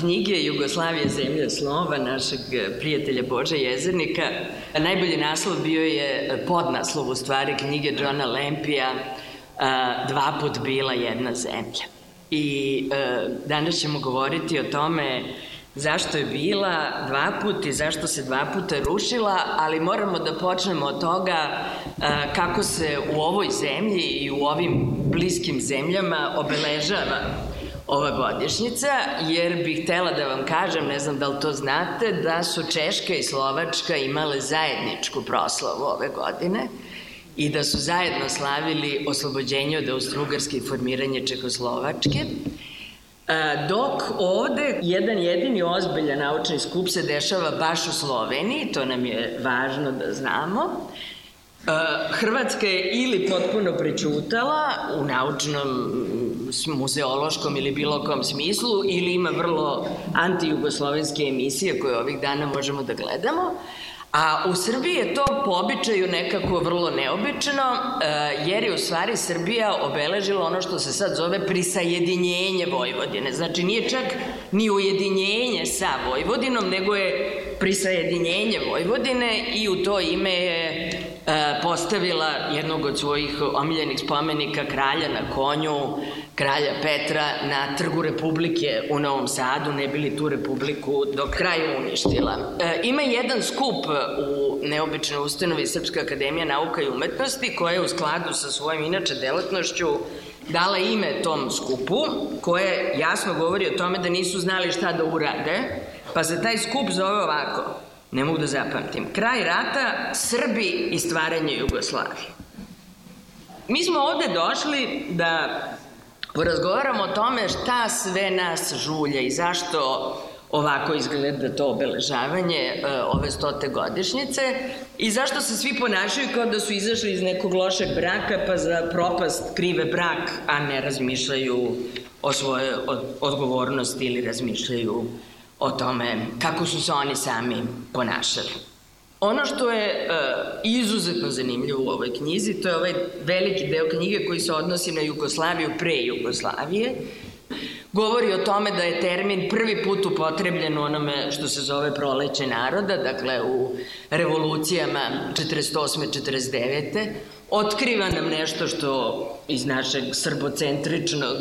knjige Jugoslavije zemlja slova našeg prijatelja Bože Jezernika. Najbolji naslov bio je podnaslov u stvari knjige Johna Lempija Dva put bila jedna zemlja. I e, danas ćemo govoriti o tome zašto je bila dva put i zašto se dva puta rušila, ali moramo da počnemo od toga kako se u ovoj zemlji i u ovim bliskim zemljama obeležava ova godišnjica, jer bih htela da vam kažem, ne znam da li to znate, da su Češka i Slovačka imale zajedničku proslavu ove godine i da su zajedno slavili oslobođenje od Austro-Ugarske i formiranje Čekoslovačke. Dok ovde jedan jedini ozbiljan naučni skup se dešava baš u Sloveniji, to nam je važno da znamo, Hrvatska je ili potpuno prečutala u naučnom, muzeološkom ili bilo kom smislu, ili ima vrlo antijugoslovenske emisije koje ovih dana možemo da gledamo, A u Srbiji je to po običaju nekako vrlo neobično, jer je u stvari Srbija obeležila ono što se sad zove prisajedinjenje Vojvodine. Znači nije čak ni ujedinjenje sa Vojvodinom, nego je prisajedinjenje Vojvodine i u to ime je postavila jednog od svojih omiljenih spomenika kralja na konju, kralja Petra na trgu Republike u Novom Sadu, ne bili tu Republiku do kraja uništila. E, ima jedan skup u neobičnoj ustanovi Srpska akademija nauka i umetnosti koja je u skladu sa svojim inače delatnošću dala ime tom skupu, koje jasno govori o tome da nisu znali šta da urade, pa se taj skup zove ovako, ne mogu da zapamtim, kraj rata, Srbi i stvaranje Jugoslavije. Mi smo ovde došli da porazgovaramo o tome šta sve nas žulja i zašto ovako izgleda to obeležavanje e, ove stote godišnjice i zašto se svi ponašaju kao da su izašli iz nekog lošeg braka pa za propast krive brak, a ne razmišljaju o svojoj odgovornosti ili razmišljaju o tome kako su se oni sami ponašali. Ono što je e, izuzetno zanimljivo u ovoj knjizi, to je ovaj veliki deo knjige koji se odnosi na Jugoslaviju pre Jugoslavije, govori o tome da je termin prvi put upotrebljen u onome što se zove proleće naroda, dakle u revolucijama 48. 49. Otkriva nam nešto što iz našeg srbocentričnog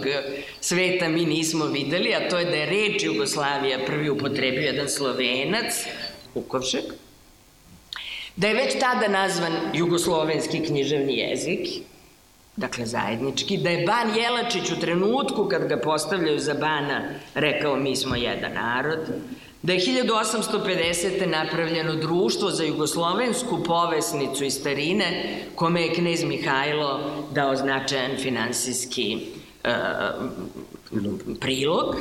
sveta mi nismo videli, a to je da je reč Jugoslavija prvi upotrebio jedan slovenac, Ukovšek, da je već tada nazvan jugoslovenski književni jezik, dakle zajednički, da je Ban Jelačić u trenutku kad ga postavljaju za Bana rekao mi smo jedan narod, da je 1850. napravljeno društvo za jugoslovensku povesnicu iz starine, kome je knez Mihajlo dao značajan finansijski uh, prilog,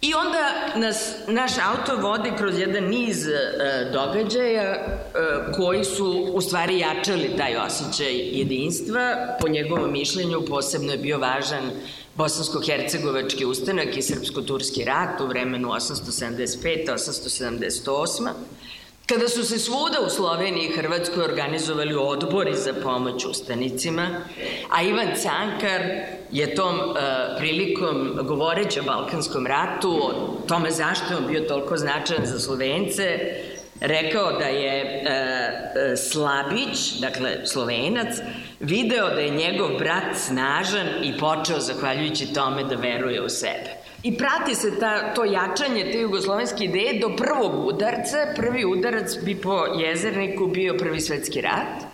I onda nas naš auto vodi kroz jedan niz e, događaja e, koji su u stvari jačali taj osjećaj jedinstva. Po njegovom mišljenju posebno je bio važan bosansko-hercegovački ustanak i srpsko-turski rat u vremenu 875-878 Kada su se svuda u Sloveniji i Hrvatskoj organizovali odbori za pomoć ustanicima, a Ivan Cankar je tom uh, prilikom, govoreći o Balkanskom ratu, o tome zašto je on bio toliko značajan za Slovence, rekao da je uh, Slabić, dakle Slovenac, video da je njegov brat snažan i počeo, zahvaljujući tome, da veruje u sebe. I prati se ta, to jačanje te jugoslovenske ideje do prvog udarca. Prvi udarac bi po jezerniku bio prvi svetski rat,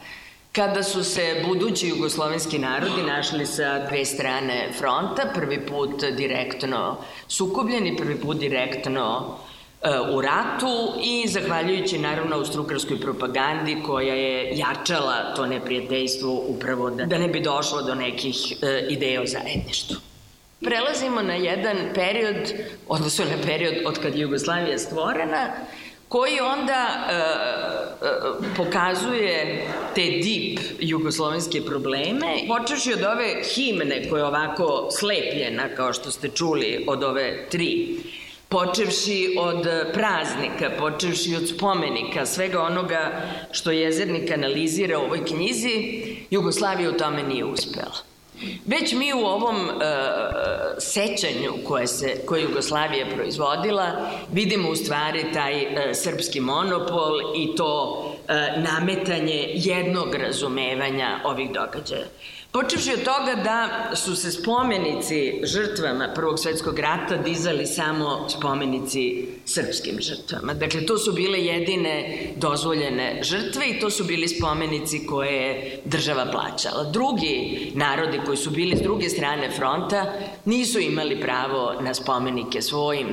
kada su se budući jugoslovenski narodi našli sa dve strane fronta, prvi put direktno sukobljeni, prvi put direktno e, u ratu i zahvaljujući naravno austrukarskoj propagandi koja je jačala to neprijateljstvo upravo da, da ne bi došlo do nekih e, ideja o zajedništvu. Prelazimo na jedan period, odnosno na period od kad Jugoslavija stvorena, koji onda e, e, pokazuje te deep jugoslovenske probleme, počeši od ove himne koja je ovako slepljena, kao što ste čuli, od ove tri, počevši od praznika, počevši od spomenika, svega onoga što jezernik analizira u ovoj knjizi, Jugoslavija u tome nije uspela. Već mi u ovom e, sećanju koje, se, koje Jugoslavija proizvodila vidimo u stvari taj e, srpski monopol i to e, nametanje jednog razumevanja ovih događaja. Počevši od toga da su se spomenici žrtvama Prvog svetskog rata dizali samo spomenici srpskim žrtvama. Dakle, to su bile jedine dozvoljene žrtve i to su bili spomenici koje je država plaćala. Drugi narodi koji su bili s druge strane fronta nisu imali pravo na spomenike svojim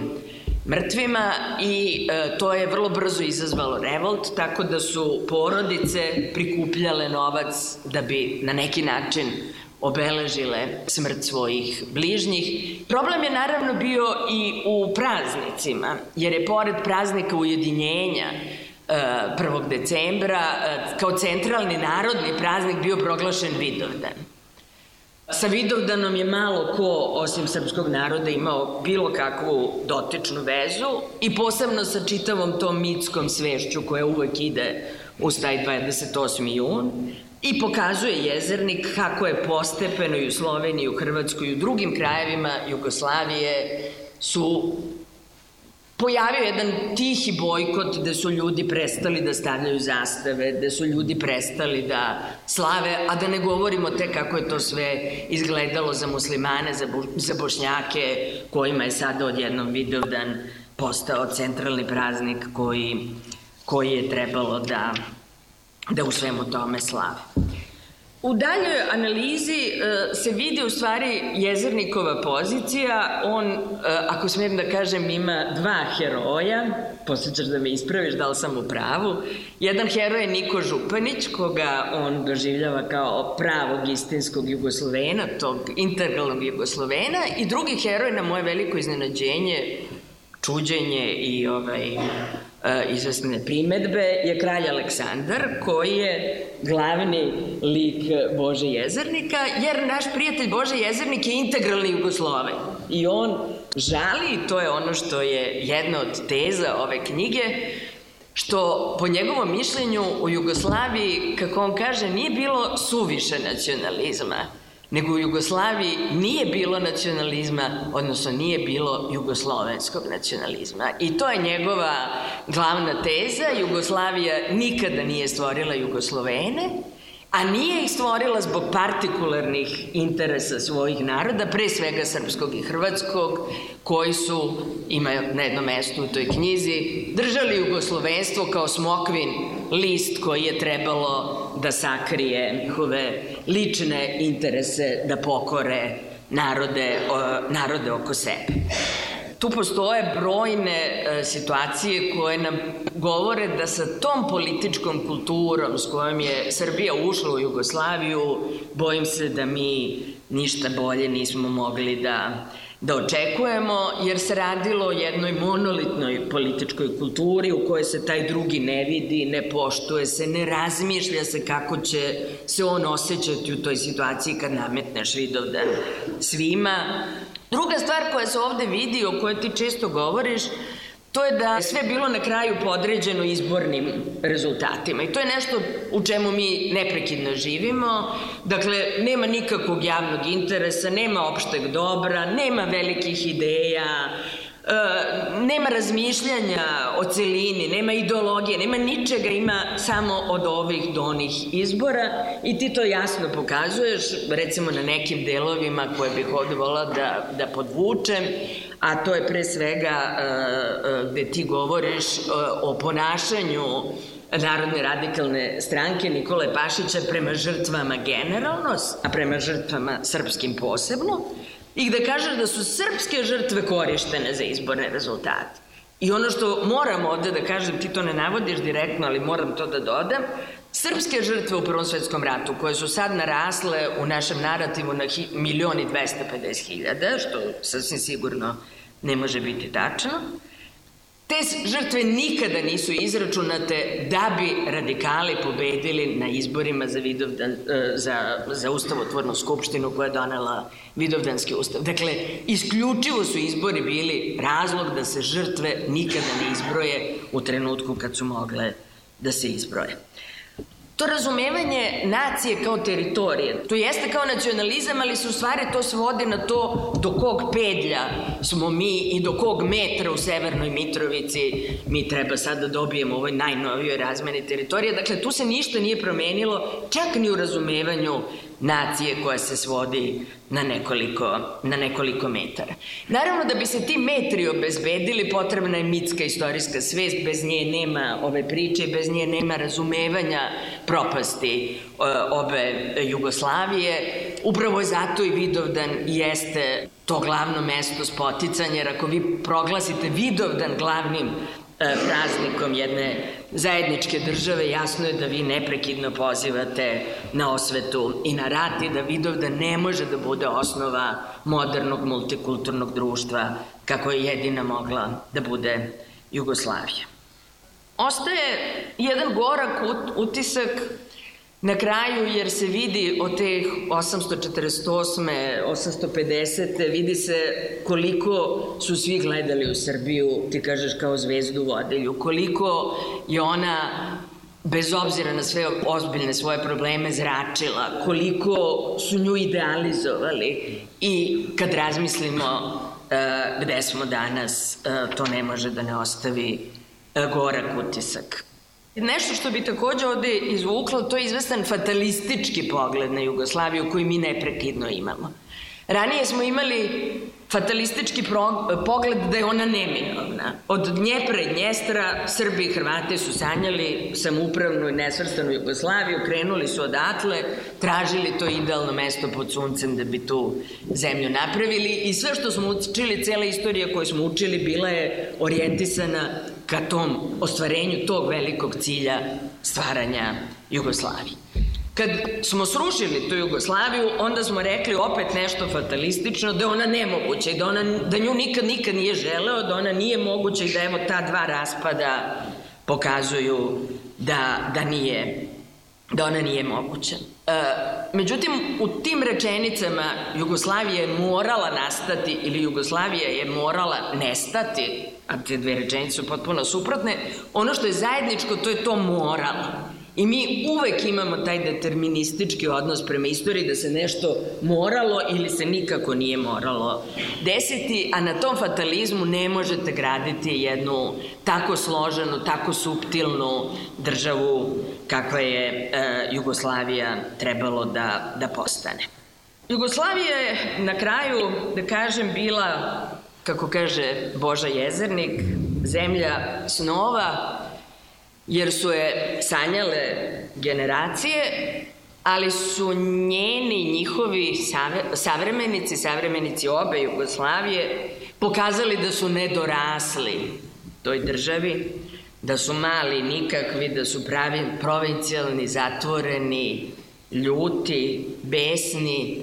mrtvima i e, to je vrlo brzo izazvalo revolt, tako da su porodice prikupljale novac da bi na neki način obeležile smrt svojih bližnjih. Problem je naravno bio i u praznicima, jer je pored praznika ujedinjenja 1. E, decembra e, kao centralni narodni praznik bio proglašen Vidovdan. Sa Vidovdanom je malo ko, osim srpskog naroda, imao bilo kakvu dotičnu vezu i posebno sa čitavom tom mitskom svešću koja uvek ide uz taj 28. jun i pokazuje jezernik kako je postepeno i u Sloveniji, u Hrvatskoj i u drugim krajevima Jugoslavije su pojavio jedan tihi bojkot gde su ljudi prestali da stavljaju zastave, gde su ljudi prestali da slave, a da ne govorimo te kako je to sve izgledalo za muslimane, za, bu, za bošnjake, kojima je sada odjednom Vidovdan postao centralni praznik koji, koji je trebalo da, da u svemu tome slave. U daljoj analizi e, se vidi u stvari jezernikova pozicija, on, e, ako smijem da kažem, ima dva heroja, posjećaš da me ispraviš da li sam u pravu. Jedan heroj je Niko Županić, koga on doživljava kao pravog istinskog Jugoslovena, tog integralnog Jugoslovena, i drugi heroj, na moje veliko iznenađenje, čuđenje i ovaj, izvesne primetbe je kralj Aleksandar koji je glavni lik Bože Jezernika jer naš prijatelj Bože Jezernik je integralni Jugosloven i on žali to je ono što je jedna od teza ove knjige što po njegovom mišljenju u Jugoslaviji, kako on kaže, nije bilo suviše nacionalizma nego u Jugoslaviji nije bilo nacionalizma, odnosno nije bilo jugoslovenskog nacionalizma. I to je njegova glavna teza. Jugoslavija nikada nije stvorila Jugoslovene, a nije ih stvorila zbog partikularnih interesa svojih naroda, pre svega srpskog i hrvatskog, koji su, ima na jednom mestu u toj knjizi, držali jugoslovenstvo kao smokvin list koji je trebalo da sakrije njihove lične interese da pokore narode, narode oko sebe tu postoje brojne e, situacije koje nam govore da sa tom političkom kulturom s kojom je Srbija ušla u Jugoslaviju, bojim se da mi ništa bolje nismo mogli da da očekujemo, jer se radilo o jednoj monolitnoj političkoj kulturi u kojoj se taj drugi ne vidi, ne poštuje se, ne razmišlja se kako će se on osjećati u toj situaciji kad nametneš Vidovdan svima. Druga stvar koja se ovde vidi, o kojoj ti često govoriš, To je da sve bilo na kraju podređeno izbornim rezultatima i to je nešto u čemu mi neprekidno živimo. Dakle, nema nikakvog javnog interesa, nema opšteg dobra, nema velikih ideja, nema razmišljanja o celini, nema ideologije, nema ničega, ima samo od ovih do onih izbora i ti to jasno pokazuješ, recimo na nekim delovima koje bih ovde volala da, da podvučem, a to je pre svega uh, gde ti govoriš uh, o ponašanju Narodne radikalne stranke Nikole Pašića prema žrtvama generalno, a prema žrtvama srpskim posebno, i da kažeš da su srpske žrtve korištene za izborne rezultate. I ono što moram ovde da kažem, ti to ne navodiš direktno, ali moram to da dodam, srpske žrtve u Prvom svetskom ratu, koje su sad narasle u našem narativu na milioni 250 hiljada, što sasvim sigurno ne može biti tačno, Te žrtve nikada nisu izračunate da bi radikali pobedili na izborima za, Vidovdan, e, za, za ustavotvornu skupštinu koja je donela Vidovdanski ustav. Dakle, isključivo su izbori bili razlog da se žrtve nikada ne izbroje u trenutku kad su mogle da se izbroje. To razumevanje nacije kao teritorije. To jeste kao nacionalizam, ali se u stvari to svodi na to do kog pedlja smo mi i do kog metra u Severnoj Mitrovici mi treba sad da dobijemo ovoj najnovijoj razmeni teritorije. Dakle, tu se ništa nije promenilo, čak ni u razumevanju nacije koja se svodi na nekoliko, na nekoliko metara. Naravno, da bi se ti metri obezbedili, potrebna je mitska istorijska svest, bez nje nema ove priče, bez nje nema razumevanja propasti e, obe Jugoslavije. Upravo zato i Vidovdan jeste to glavno mesto spoticanja, jer ako vi proglasite Vidovdan glavnim praznikom jedne zajedničke države, jasno je da vi neprekidno pozivate na osvetu i na rat i da Vidovda ne može da bude osnova modernog multikulturnog društva kako je jedina mogla da bude Jugoslavija. Ostaje jedan gorak utisak Na kraju, jer se vidi od te 848. 850. vidi se koliko su svi gledali u Srbiju, ti kažeš kao zvezdu vodelju, koliko je ona bez obzira na sve ozbiljne svoje probleme zračila, koliko su nju idealizovali i kad razmislimo uh, gde smo danas, uh, to ne može da ne ostavi uh, gorak utisak. Nešto što bi takođe ovde izvuklo, to je izvestan fatalistički pogled na Jugoslaviju koji mi neprekidno imamo. Ranije smo imali fatalistički pogled da je ona neminovna. Od Dnjepra i Dnjestra Srbi i Hrvate su sanjali samoupravnu i nesvrstanu Jugoslaviju, krenuli su odatle, tražili to idealno mesto pod suncem da bi tu zemlju napravili i sve što smo učili, cela istorija koju smo učili bila je orijentisana ka tom ostvarenju tog velikog cilja stvaranja Jugoslavije. Kad smo srušili tu Jugoslaviju, onda smo rekli opet nešto fatalistično, da je ona nemoguća i da, ona, da nju nikad, nikad nije želeo, da ona nije moguća i da evo ta dva raspada pokazuju da, da nije da ona nije moguća. E, međutim, u tim rečenicama Jugoslavija je morala nastati ili Jugoslavija je morala nestati, a te dve rečenice su potpuno suprotne, ono što je zajedničko to je to morala. I mi uvek imamo taj deterministički odnos prema istoriji da se nešto moralo ili se nikako nije moralo desiti, a na tom fatalizmu ne možete graditi jednu tako složenu, tako suptilnu državu kakva je e, Jugoslavija trebalo da, da postane. Jugoslavija je na kraju, da kažem, bila, kako kaže Boža Jezernik, zemlja snova, jer su je sanjale generacije, ali su njeni, njihovi savremenici, savremenici obe Jugoslavije, pokazali da su nedorasli toj državi, da su mali, nikakvi, da su pravi, provincijalni, zatvoreni, ljuti, besni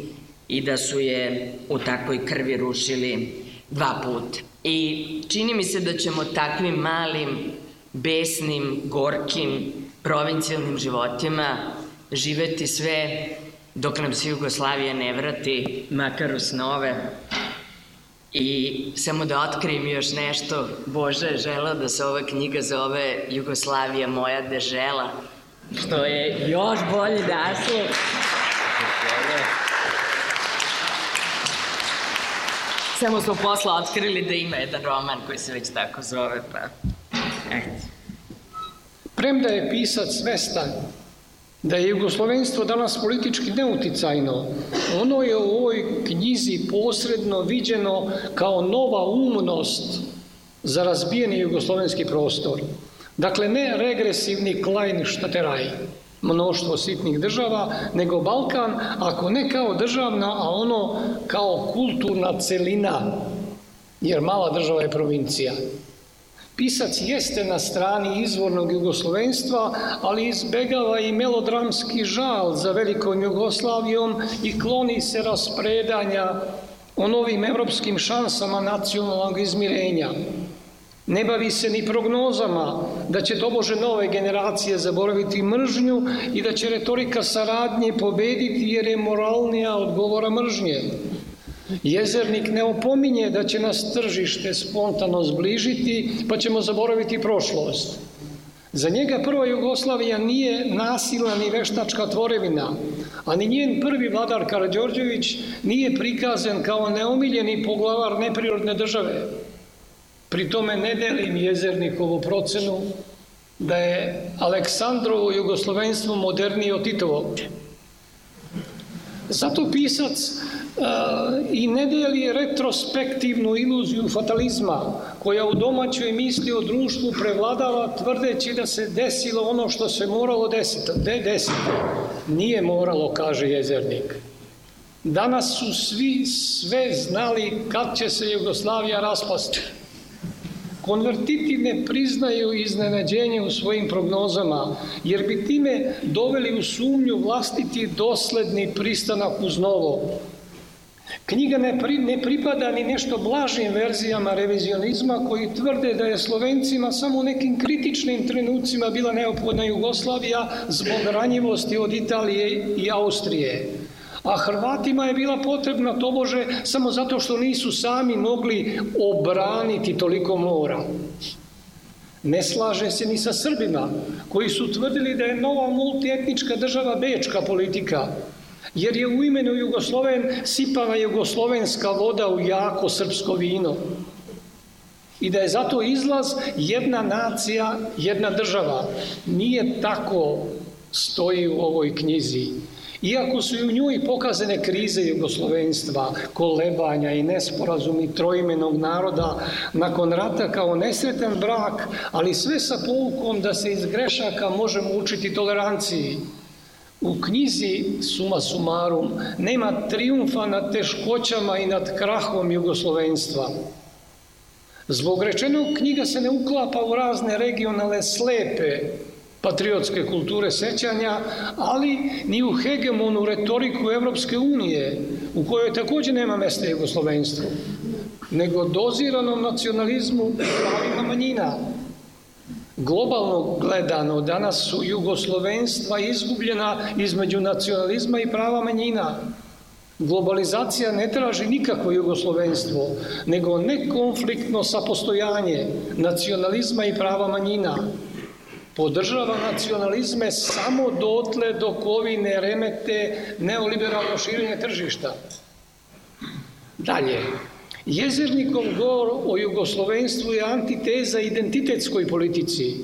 i da su je u takvoj krvi rušili dva puta. I čini mi se da ćemo takvim malim besnim, gorkim, provincijalnim životima živeti sve dok nam se Jugoslavija ne vrati, makar u snove. I samo da otkrijem još nešto, Bože je želao da se ova knjiga zove Jugoslavija moja dežela, što je još bolji naslov. Samo smo posla otkrili da ima jedan roman koji se već tako zove, pa Premda je pisac svestan da je jugoslovenstvo danas politički neuticajno, ono je u ovoj knjizi posredno viđeno kao nova umnost za razbijeni jugoslovenski prostor. Dakle, ne regresivni Klein Štateraj, mnoštvo sitnih država, nego Balkan, ako ne kao državna, a ono kao kulturna celina, jer mala država je provincija. Pisac jeste na strani izvornog jugoslovenstva, ali izbegava i melodramski žal za velikom Jugoslavijom i kloni se raspredanja o novim evropskim šansama nacionalnog izmirenja. Ne bavi se ni prognozama da će tobože nove generacije zaboraviti mržnju i da će retorika saradnje pobediti jer je moralnija od govora mržnje. Jezernik ne opominje da će nas tržište spontano zbližiti, pa ćemo zaboraviti prošlost. Za njega prva Jugoslavija nije nasilna ni veštačka tvorevina, a ni njen prvi vladar Karadžorđević nije prikazan kao neomiljeni poglavar neprirodne države. Pri tome ne delim jezernikovu procenu da je Aleksandrovo jugoslovenstvo modernije od Titovog. Zato pisac i ne deli retrospektivnu iluziju fatalizma koja u domaćoj misli o društvu prevladava tvrdeći da se desilo ono što se moralo desiti. De desiti. Nije moralo, kaže jezernik. Danas su svi sve znali kad će se Jugoslavija raspasti. Konvertiti ne priznaju iznenađenje u svojim prognozama, jer bi time doveli u sumnju vlastiti dosledni pristanak uz novo. Knjiga ne, pri, ne pripada ni nešto blažim verzijama revizionizma koji tvrde da je Slovencima samo u nekim kritičnim trenucima bila neophodna Jugoslavija zbog ranjivosti od Italije i Austrije a Hrvatima je bila potrebna tobože samo zato što nisu sami mogli obraniti toliko mora. Ne slaže se ni sa Srbima, koji su tvrdili da je nova multietnička država bečka politika, jer je u imenu Jugosloven sipana jugoslovenska voda u jako srpsko vino. I da je zato izlaz jedna nacija, jedna država. Nije tako stoji u ovoj knjizi. Iako su i u njoj pokazane krize jugoslovenstva, kolebanja i nesporazumi trojimenog naroda nakon rata kao nesretan brak, ali sve sa poukom da se iz grešaka možemo učiti toleranciji. U knjizi Suma Sumarum nema triumfa nad teškoćama i nad krahom jugoslovenstva. Zbog rečenog knjiga se ne uklapa u razne regionalne slepe patriotske kulture sećanja, ali ni u hegemonu retoriku Evropske unije, u kojoj takođe nema mesta jugoslovenstvu, nego doziranom nacionalizmu pravima manjina. Globalno gledano, danas su jugoslovenstva izgubljena između nacionalizma i prava manjina. Globalizacija ne traži nikakvo jugoslovenstvo, nego nekonfliktno sapostojanje nacionalizma i prava manjina podržava nacionalizme samo dotle dok ovi ne remete neoliberalno širenje tržišta. Dalje, Jezernikov govor o jugoslovenstvu je antiteza identitetskoj politici.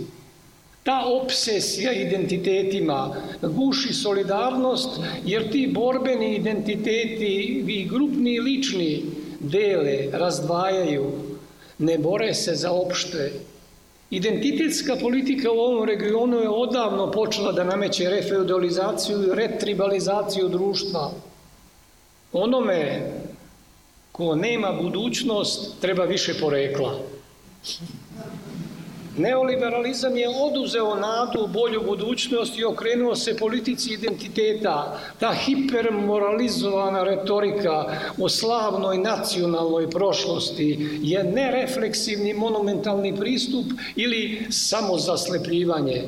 Ta obsesija identitetima guši solidarnost, jer ti borbeni identiteti i grupni i lični dele, razdvajaju, ne bore se za opšte Identitetska politika u ovom regionu je odavno počela da nameće refeudalizaciju i retribalizaciju društva. Onome ko nema budućnost treba više porekla. Neoliberalizam je oduzeo nadu u bolju budućnost i okrenuo se politici identiteta. Ta hipermoralizovana retorika o slavnoj nacionalnoj prošlosti je nerefleksivni monumentalni pristup ili samozaslepljivanje.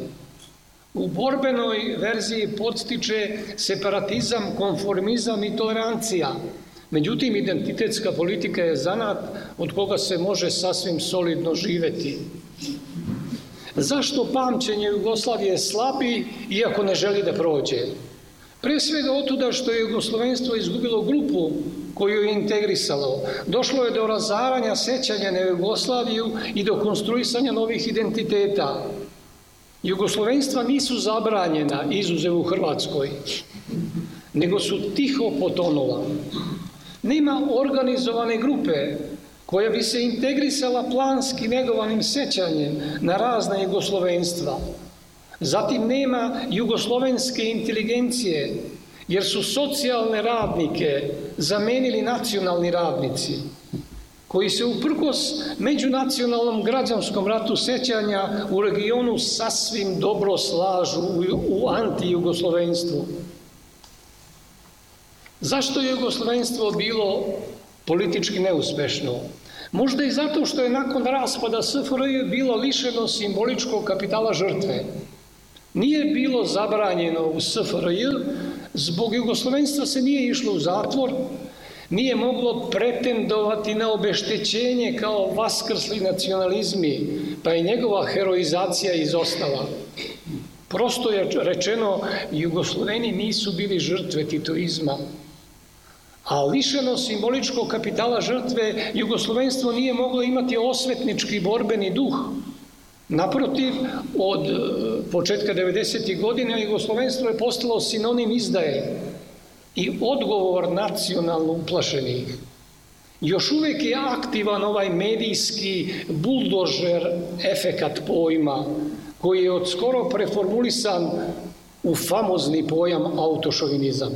U borbenoj verziji podstiče separatizam, konformizam i tolerancija. Međutim, identitetska politika je zanat od koga se može sasvim solidno živeti. Zašto pamćenje Jugoslavije slabi, iako ne želi da prođe? Pre svega otuda što je Jugoslovenstvo izgubilo grupu koju je integrisalo. Došlo je do razaranja sećanja na Jugoslaviju i do konstruisanja novih identiteta. Jugoslovenstva nisu zabranjena, izuzev u Hrvatskoj, nego su tiho potonula. Nema organizovane grupe koja bi se integrisala planski negovanim sećanjem na razne jugoslovenstva. Zatim nema jugoslovenske inteligencije, jer su socijalne radnike zamenili nacionalni radnici, koji se uprkos međunacionalnom građanskom ratu sećanja u regionu sasvim dobro slažu u antijugoslovenstvu. Zašto je jugoslovenstvo bilo politički neuspešno? Možda i zato što je nakon raspada SFRJ bilo lišeno simboličkog kapitala žrtve. Nije bilo zabranjeno u SFRJ, zbog jugoslovenstva se nije išlo u zatvor, nije moglo pretendovati na obeštećenje kao vaskrsli nacionalizmi, pa je njegova heroizacija izostala. Prosto je rečeno, Jugosloveni nisu bili žrtve titoizma, a lišeno simboličkog kapitala žrtve, Jugoslovenstvo nije moglo imati osvetnički borbeni duh. Naprotiv, od e, početka 90. godina Jugoslovenstvo je postalo sinonim izdaje i odgovor nacionalno uplašenih. Još uvek je aktivan ovaj medijski buldožer efekat pojma, koji je od skoro preformulisan u famozni pojam autošovinizam.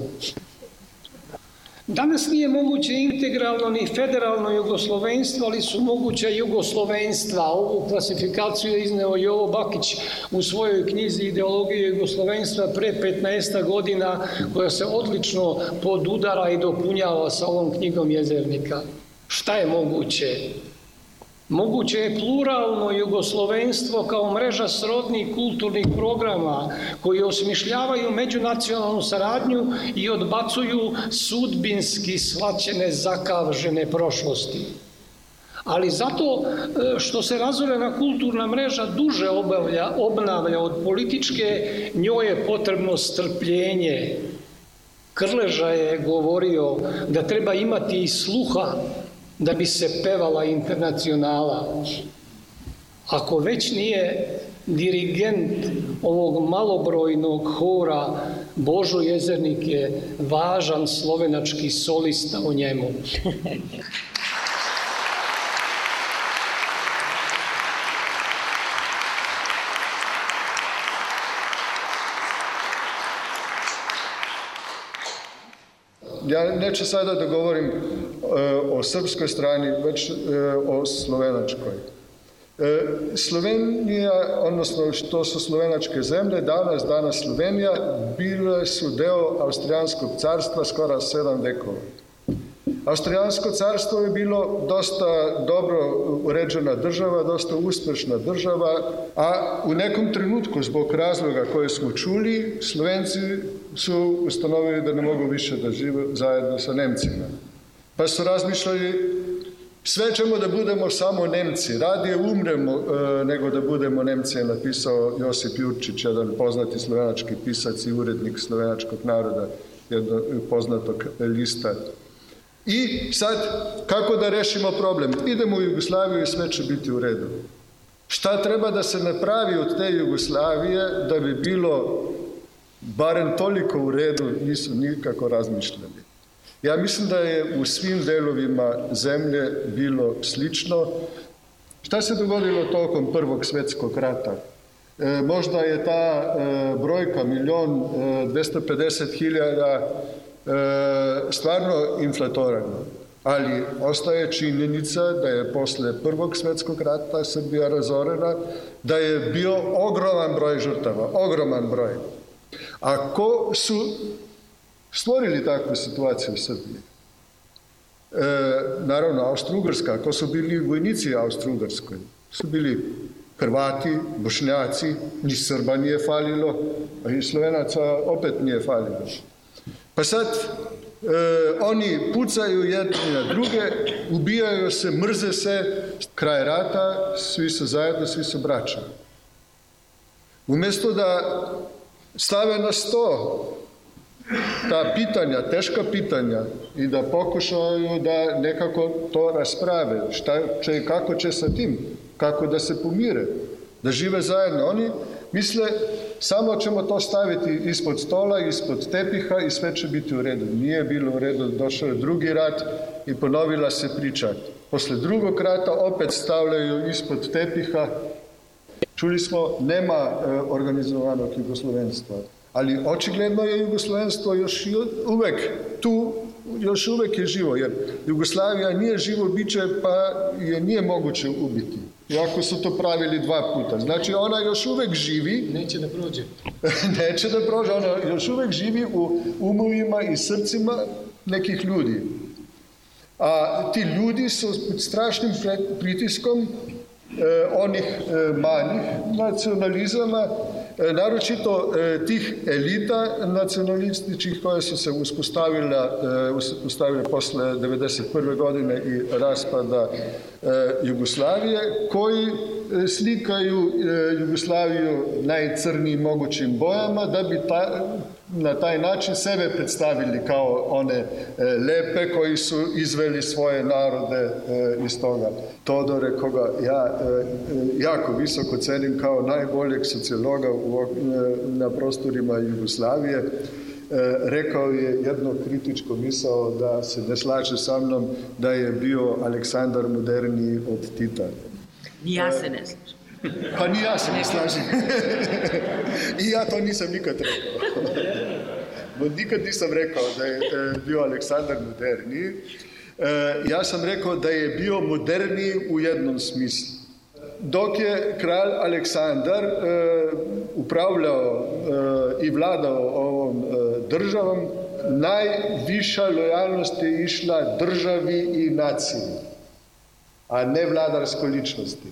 Danas nije moguće integralno ni federalno jugoslovenstvo, ali su moguća jugoslovenstva. Ovu klasifikaciju je izneo Jovo Bakić u svojoj knjizi Ideologije jugoslovenstva pre 15 godina, koja se odlično podudara i dopunjava sa ovom knjigom Jezernika. Šta je moguće? Moguće je pluralno jugoslovenstvo kao mreža srodnih kulturnih programa koji osmišljavaju međunacionalnu saradnju i odbacuju sudbinski svaćene zakavžene prošlosti. Ali zato e, što se razorena kulturna mreža duže obavlja, obnavlja od političke, njoj je potrebno strpljenje. Krleža je govorio da treba imati i sluha da bi se pevala internacionala. Ako već nije dirigent ovog malobrojnog hora Božo Jezernik je važan slovenački solista o njemu. Ja neću sada da govorim e, o srpskoj strani, već e, o slovenačkoj. E, Slovenija, odnosno što su slovenačke zemlje, danas, danas Slovenija, bile su deo Austrijanskog carstva skoro sedam vekova. Austrijansko carstvo je bilo dosta dobro uređena država, dosta uspešna država, a u nekom trenutku, zbog razloga koje smo čuli, Slovenci su ustanovili da ne mogu više da žive zajedno sa Nemcima. Pa su razmišljali, sve ćemo da budemo samo Nemci, radije umremo e, nego da budemo Nemci, je napisao Josip Jurčić, jedan poznati slovenački pisac i urednik slovenačkog naroda, jednog poznatog lista I sad, kako da rešimo problem? Idemo u Jugoslaviju i sve će biti u redu. Šta treba da se napravi od te Jugoslavije da bi bilo barem toliko u redu, nisu nikako razmišljali. Ja mislim da je u svim delovima zemlje bilo slično. Šta se dogodilo tokom Prvog svetskog rata? E, možda je ta e, brojka milion e, 250 hiljada e, stvarno inflatorano. Ali ostaje činjenica da je posle Prvog svetskog rata Srbija razorena, da je bio ogroman broj žrtava, ogroman broj. A ko su stvorili takvu situaciju u Srbiji? E, naravno, Austro-Ugrska, ko su bili vojnici Austro-Ugrskoj? Su bili Hrvati, Bošnjaci, ni Srba nije falilo, a i Slovenaca opet nije falilo. Pa sad e, oni pucaju jedni na druge, ubijaju se, mrze se, kraj rata, svi su zajedno, svi su braća. Umesto da stave na sto ta pitanja, teška pitanja i da pokušaju da nekako to rasprave, šta će, kako će sa tim, kako da se pomire, da žive zajedno. Oni misle samo ćemo to staviti ispod stola, ispod tepiha i sve će biti u redu. Nije bilo u redu, došao je drugi rat i ponovila se priča. Posle drugog rata opet stavljaju ispod tepiha. Čuli smo, nema e, organizovanog jugoslovenstva. Ali očigledno je jugoslovenstvo još uvek tu, još uvek je živo, jer Jugoslavija nije živo biće, pa je nije moguće ubiti. Iako su to pravili dva puta. Znači, ona još uvek živi. Neće da prođe. neće da prođe. Ona još uvek živi u umovima i srcima nekih ljudi. A ti ljudi su pod strašnim pritiskom onih eh, manjih nacionalizama E, naročito e, tih elita nacionalističkih koje su se uspostavile, uspostavile posle 1991. godine i raspada e, Jugoslavije, koji slikaju Jugoslaviju najcrnijim mogućim bojama da bi ta, na taj način sebe predstavili kao one lepe koji su izveli svoje narode iz toga. Todore, koga ja jako visoko cenim kao najboljeg sociologa na prostorima Jugoslavije, rekao je jedno kritičko misao da se ne slaže sa mnom da je bio Aleksandar moderniji od Tita. Ni ja se ne slažem. Pa ni ja se ne slažem. I ja to nisam nikad rekao. Nikad nisam rekao da je, bio Aleksandar moderniji. Ja sam rekao da je bio moderniji u jednom smislu dok je kralj Aleksandar e, upravljao e, i vladao ovom e, državom, najviša lojalnost je išla državi i naciji, a ne vladarskoj ličnosti.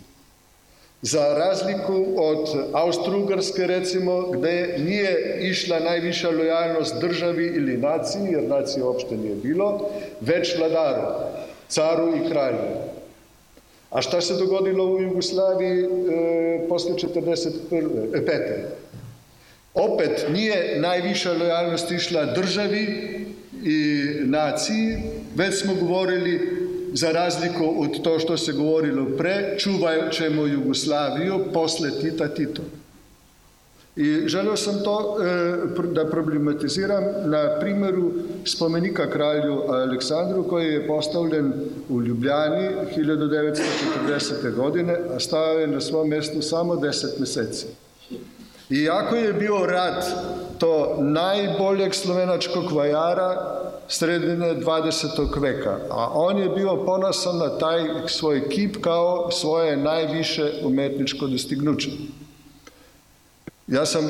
Za razliku od Austro-Ugrske recimo, gde nije išla najviša lojalnost državi ili naciji, jer nacije uopšte nije bilo, već vladaru, caru i kralju. A šta se dogodilo u Jugoslaviji e, posle 1945. E, Opet nije najviša lojalnost išla državi i naciji, već smo govorili za razliku od to što se govorilo pre, čuvaj ćemo Jugoslaviju posle Tita Tito. I želeo sam to e, da problematiziram na primjeru spomenika kralju Aleksandru koji je postavljen u Ljubljani 1940. godine, a stao je na svom mjestu samo 10 meseci. Iako je bio rat to najboljeg slovenačkog vajara sredine 20. veka, a on je bio ponosan na taj svoj kip kao svoje najviše umetničko dostignuće. Ja sam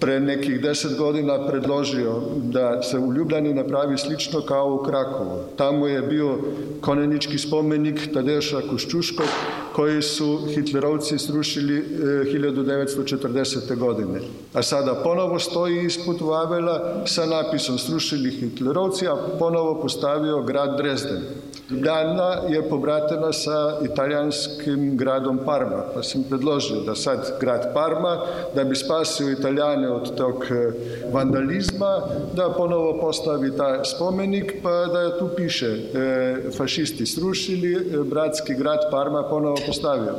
pre nekih deset godina predložio da se u Ljubljani napravi slično kao u Krakovu. Tamo je bio konenički spomenik Tadeša Kuščuškog koji su Hitlerovci srušili 1940. E, godine. A sada ponovo stoji ispod Vavela sa napisom srušili Hitlerovci, a ponovo postavio grad Dresden. Ljubljana je pobratena sa italijanskim gradom Parma, pa sam predložio da sad grad Parma, da bi spasio Italijane od tog e, vandalizma, da ponovo postavi taj spomenik, pa da tu piše e, fašisti srušili, e, bratski grad Parma ponovo postavio.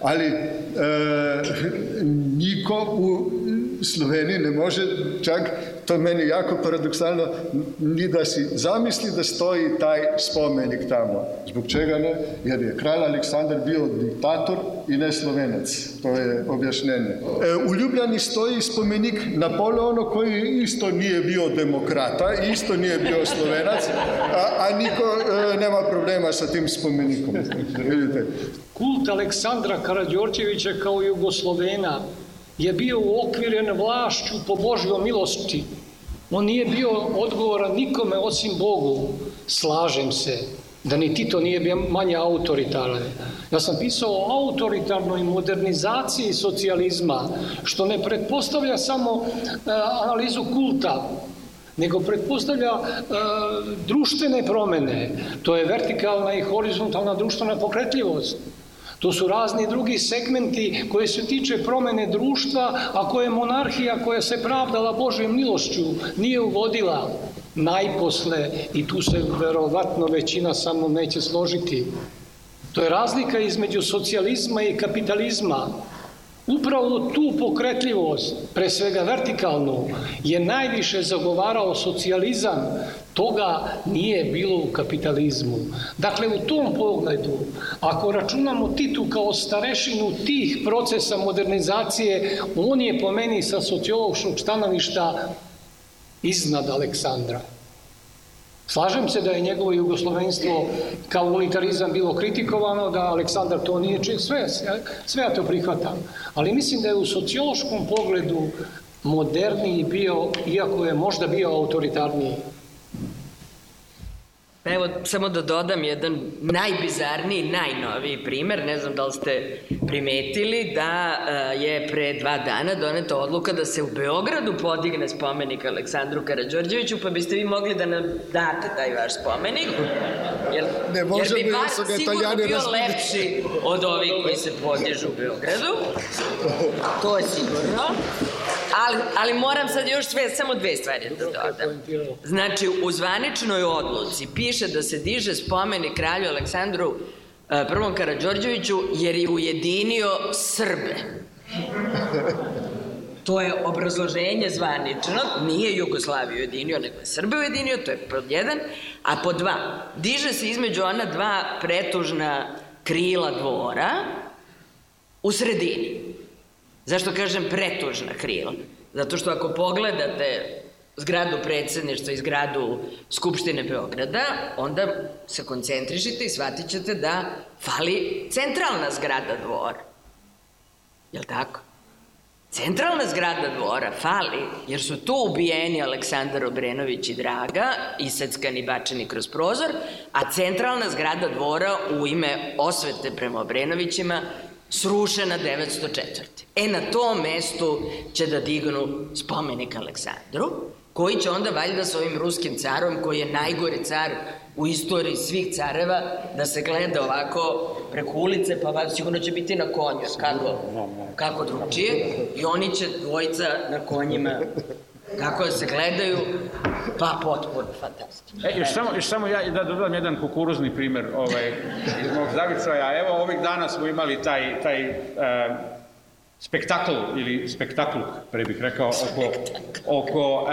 Ali e, niko u Sloveniji ne može čak to je meni jako paradoksalno, ni da si zamisli da stoji taj spomenik tamo. Zbog čega ne? Jer je kralj Aleksandar bio diktator i ne slovenac. To je objašnjenje. E, u Ljubljani stoji spomenik Napoleonu koji isto nije bio demokrata, isto nije bio slovenac, a, a niko e, nema problema sa tim spomenikom. Vidite. Kult Aleksandra Karadjorđevića kao Jugoslovena je bio uokviren vlašću po Božjoj milosti. On nije bio odgovoran nikome osim Bogu. Slažem se da ni Tito nije bio manje autoritaran. Ja sam pisao o autoritarnoj modernizaciji socijalizma, što ne pretpostavlja samo e, analizu kulta, nego pretpostavlja e, društvene promene. To je vertikalna i horizontalna društvena pokretljivost. To su razni drugi segmenti koje se tiče promene društva, a koje monarhija koja se pravdala Božjom milošću nije uvodila najposle i tu se verovatno većina sa mnom neće složiti. To je razlika između socijalizma i kapitalizma. Upravo tu pokretljivost, pre svega vertikalnu, je najviše zagovarao socijalizam, toga nije bilo u kapitalizmu. Dakle, u tom pogledu, ako računamo Titu kao starešinu tih procesa modernizacije, on je po meni sa sociološkog stanovišta iznad Aleksandra. Slažem se da je njegovo jugoslovenstvo kao unitarizam bilo kritikovano, da Aleksandar to nije čin, sve, sve ja to prihvatam. Ali mislim da je u sociološkom pogledu moderniji bio, iako je možda bio autoritarniji. Evo, samo da dodam jedan najbizarniji, najnoviji primer, ne znam da li ste primetili, da uh, je pre dva dana doneta odluka da se u Beogradu podigne spomenik Aleksandru Karadžorđeviću, pa biste vi mogli da nam date taj vaš spomenik, jer, ne, može jer bi bar da sigurno bio lepši od ovih koji se podižu u Beogradu. To je sigurno. Ali, ali moram sad još sve, samo dve stvari da dodam. Znači, u zvaničnoj odluci piše da se diže spomenik kralju Aleksandru e, Prvom Karadžorđeviću jer je ujedinio Srbe. To je obrazloženje zvanično, nije Jugoslaviju ujedinio, nego je Srbe ujedinio, to je pod jedan, a pod dva, diže se između ona dva pretužna krila dvora u sredini. Zašto kažem pretužna krila? Zato što ako pogledate zgradu predsedništva i zgradu Skupštine Beograda, onda se koncentrišite i shvatit ćete da fali centralna zgrada dvora. Jel tako? Centralna zgrada dvora fali, jer su tu ubijeni Aleksandar Obrenović i Draga, iseckani bačeni kroz prozor, a centralna zgrada dvora u ime osvete prema Obrenovićima srušena 904. E, na tom mestu će da dignu spomenik Aleksandru, koji će onda valjda sa ovim ruskim carom, koji je najgori car u istoriji svih careva, da se gleda ovako preko ulice, pa valjda sigurno će biti na konju, kako, kako drugčije, i oni će dvojica na konjima kako se gledaju, pa potpuno fantastično. E, još samo, još samo ja da dodam jedan kukuruzni primer ovaj, iz mog zavičaja. Evo, ovih dana smo imali taj, taj uh, spektakl ili spektakluk, pre bih rekao, oko, oko uh,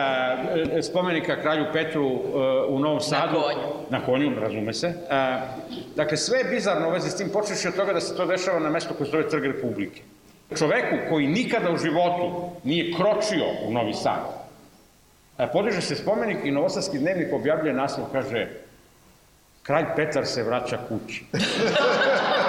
spomenika kralju Petru uh, u Novom Sadu. Na konju. Na konju, razume se. Uh, dakle, sve je bizarno u vezi s tim, počeši od toga da se to dešava na mesto koje zove Trg Republike. Čoveku koji nikada u životu nije kročio u Novi Sad, podiže se spomenik i Novosadski dnevnik objavljuje naslov, kaže Kralj Petar se vraća kući.